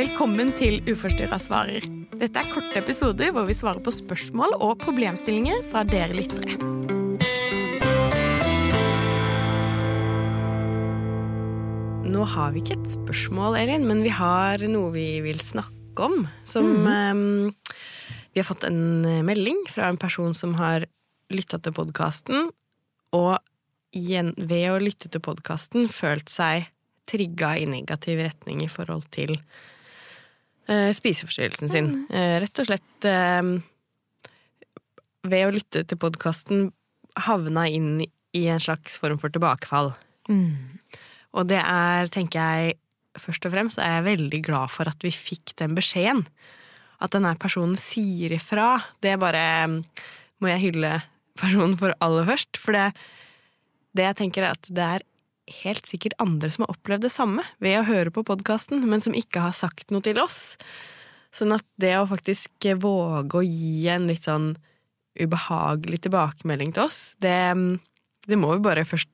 Velkommen til Uforstyrra svarer. Dette er korte episoder hvor vi svarer på spørsmål og problemstillinger fra dere lyttere. Nå har vi ikke et spørsmål, Elin, men vi har noe vi vil snakke om. Som mm. Vi har fått en melding fra en person som har lytta til podkasten, og ved å lytte til podkasten følt seg trigga i negativ retning i forhold til spiseforstyrrelsen sin. Mm. Uh, rett og slett uh, ved å lytte til podkasten havna inn i en slags form for tilbakefall. Mm. Og det er, tenker jeg, først og fremst er jeg veldig glad for at vi fikk den beskjeden. At denne personen sier ifra. Det bare må jeg hylle personen for aller først. For det, det jeg tenker er at det er helt sikkert andre som har opplevd det samme ved å høre på podkasten, men som ikke har sagt noe til oss. Sånn at det å faktisk våge å gi en litt sånn ubehagelig tilbakemelding til oss, det, det må vi bare først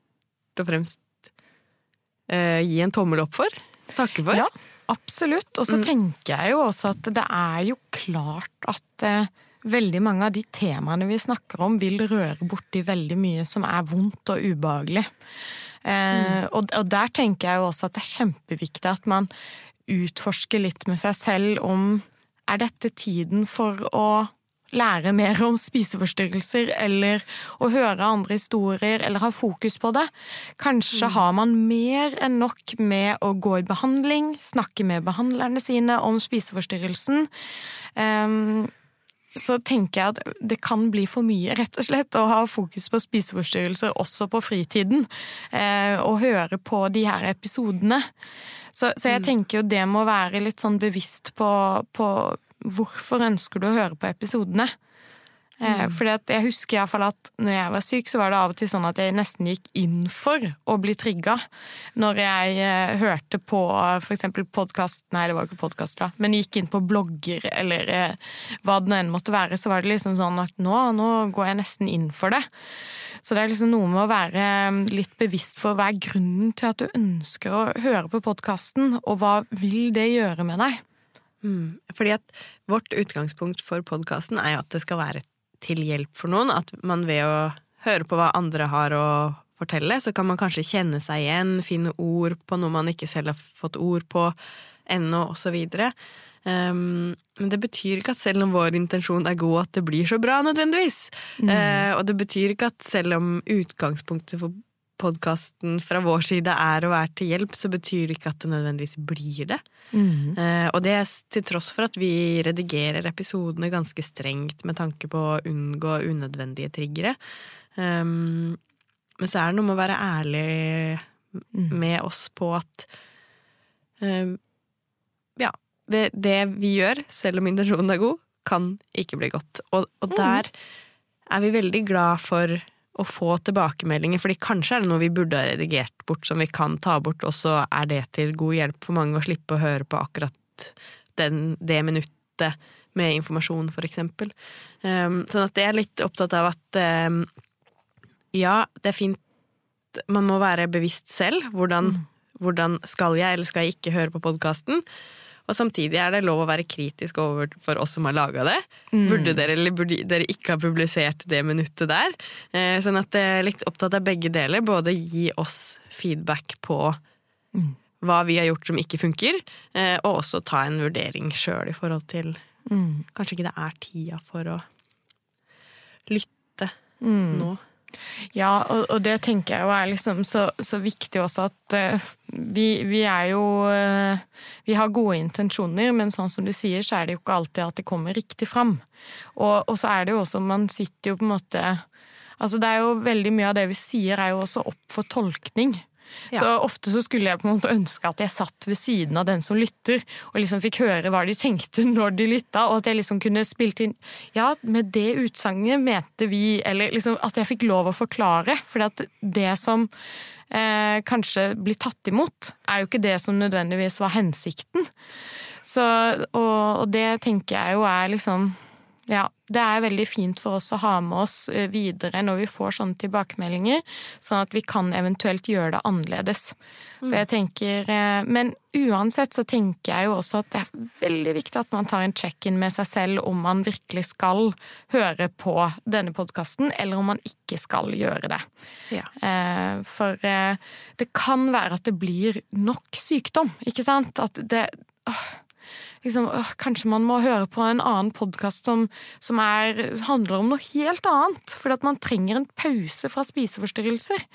og fremst eh, gi en tommel opp for. Takke for. Ja, absolutt. Og så mm. tenker jeg jo også at det er jo klart at eh, veldig mange av de temaene vi snakker om, vil røre borti veldig mye som er vondt og ubehagelig. Mm. Og, og, der tenker jeg jo også at det er kjempeviktig at man utforsker litt med seg selv om er dette tiden for å lære mer om spiseforstyrrelser, eller å høre andre historier, eller ha fokus på det. Kanskje mm. har man mer enn nok med å gå i behandling, snakke med behandlerne sine om spiseforstyrrelsen. Um, så tenker jeg at det kan bli for mye, rett og slett, å ha fokus på spiseforstyrrelser også på fritiden. Eh, og høre på de her episodene. Så, så, jeg mm. tenker jo det må være litt sånn bevisst på, på hvorfor ønsker du å høre på episodene. Eh, mm. Fordi jeg husker i hvert fall at når jeg var syk, så var det av og til sånn at jeg nesten gikk inn for å bli trigga. Når jeg eh, hørte på eksempel podkast Nei, det var ikke podkast da, men gikk inn på blogger eller eh, hva det nå enn måtte være, så var det liksom sånn at nå, nå går jeg nesten inn for det. Så det er liksom noe med å være litt bevisst for hva er grunnen til at du ønsker å høre på podkasten, og hva vil det gjøre med deg? Mm. Fordi at vårt utgangspunkt for podkasten er jo at det skal være et til hjelp for noen. At man ved å høre på hva andre har å fortelle, så kan man kanskje kjenne seg igjen, finne ord på noe man ikke selv har fått ord på ennå, osv. Um, men det betyr ikke at selv om vår intensjon er god, at det blir så bra nødvendigvis. Mm. Uh, og det betyr ikke at selv om utgangspunktet for podkasten fra vår side er å være til hjelp, så betyr det ikke at det nødvendigvis blir det. Mm. Uh, og det er til tross for at vi redigerer episodene ganske strengt med tanke på å unngå unødvendige triggere. Um, men så er det noe med å være ærlig mm. med oss på at uh, Ja, det vi gjør, selv om intensjonen er god, kan ikke bli godt. Og, og mm. der er vi veldig glad for å få tilbakemeldinger, fordi kanskje er det noe vi burde ha redigert bort som vi kan ta bort, og så er det til god hjelp for mange å slippe å høre på akkurat den, det minuttet med informasjon, for eksempel. Um, sånn at jeg er litt opptatt av at um, ja, det er fint Man må være bevisst selv. Hvordan, mm. hvordan skal jeg eller skal jeg ikke høre på podkasten? Og samtidig er det lov å være kritisk overfor oss som har laga det. Mm. Burde dere eller burde dere ikke ha publisert det minuttet der? Eh, sånn at jeg er litt opptatt av begge deler. Både gi oss feedback på mm. hva vi har gjort som ikke funker, eh, og også ta en vurdering sjøl i forhold til mm. Kanskje ikke det er tida for å lytte mm. nå. Ja, og, og, det tenker jeg jo er liksom så, så viktig også at uh, vi, vi, er jo uh, Vi har gode intensjoner, men sånn som du sier, så er det jo ikke alltid at det kommer riktig fram. Og, og så er det jo også Man sitter jo på en måte Altså det er jo Veldig mye av det vi sier, er jo også opp for tolkning. Ja. Så ofte så skulle jeg på en måte ønske at jeg satt ved siden av den som lytter, og liksom fikk høre hva de tenkte når de lytta, og at jeg liksom kunne spilt inn Ja, med det utsagnet mente vi Eller liksom at jeg fikk lov å forklare. For det som eh, kanskje blir tatt imot, er jo ikke det som nødvendigvis var hensikten. Så, og, og det tenker jeg jo er liksom Ja, det er veldig fint for oss å ha med oss eh, videre når vi får sånne tilbakemeldinger, sånn at vi kan eventuelt gjøre det annerledes. For jeg tenker, eh, Men uansett så tenker jeg jo også at det er veldig viktig at man tar en check-in med seg selv om man virkelig skal høre på denne podkasten, eller om man ikke skal gjøre det. Ja. Eh, For det kan være at det blir nok sykdom, ikke sant? At det åh, liksom, øh, Kanskje man må høre på en annen podkast som, som er, handler om noe helt annet. Fordi at man trenger en pause fra spiseforstyrrelser.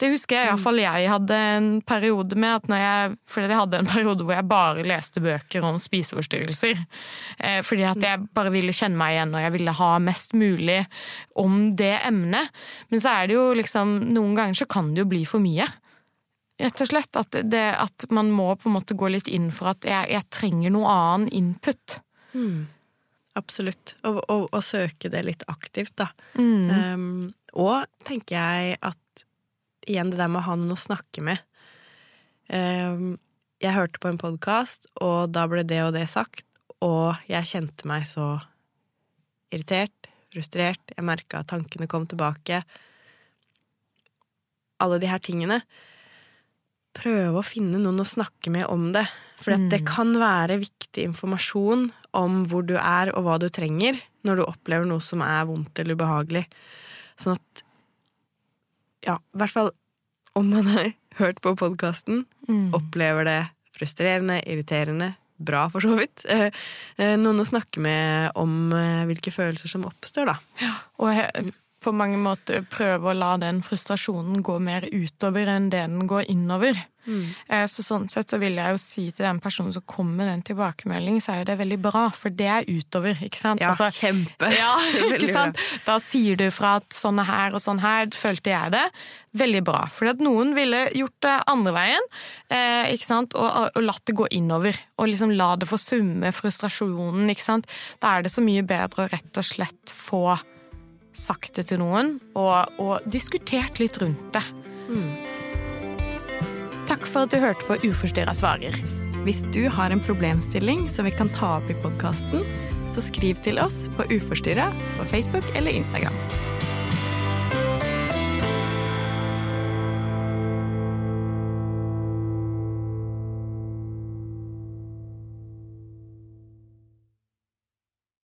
Det husker jeg iallfall jeg hadde en periode med. at jeg, fordi jeg hadde en periode hvor jeg bare leste bøker om spiseforstyrrelser. Eh, fordi at jeg bare ville kjenne meg igjen, og jeg ville ha mest mulig om det emnet. Men så er det jo liksom Noen ganger så kan det jo bli for mye. Rett og slett. At, det, at man må på en måte gå litt inn for at jeg, jeg trenger noe annen input. Absolutt. Og, og, og søke det litt aktivt, da. Um, og tenker jeg at igjen det der med å ha noen å snakke med. Um, jeg hørte på en podkast, og da ble det og det sagt, og jeg kjente meg så irritert, frustrert, jeg merka at tankene kom tilbake. Alle de her tingene. Prøve å finne noen å snakke med om det. For det kan være viktig informasjon om hvor du er og hva du trenger når du opplever noe som er vondt eller ubehagelig. Sånn at Ja, i hvert fall om man har hørt på podkasten, opplever det frustrerende, irriterende, bra for så vidt. Eh, eh, Noen å snakke med om eh, hvilke følelser som oppstår, da. Ja, Og he- på mange måter prøve å la den frustrasjonen gå mer utover enn det den går innover. Mm. Så sånn sett så vil jeg jo si til den personen som kommer med den tilbakemeldingen, så er jo det veldig bra, for det er utover, ikke sant? Ja, Altså, kjempe. Ja, ikke sant? Da sier du fra at sånn her og sånn her følte jeg det. Veldig bra. For at noen ville gjort det andre veien, eh, ikke sant? Og, og latt det gå innover. Og liksom la det få summe frustrasjonen, ikke sant. Da er det så mye bedre å rett og slett få sagt det til noen, og, og diskutert litt rundt det. Takk for at du hørte på Uforstyrra svarer. Hvis du har en problemstilling som vi kan ta opp i podkasten, så skriv til oss på Uforstyrra på Facebook eller Instagram.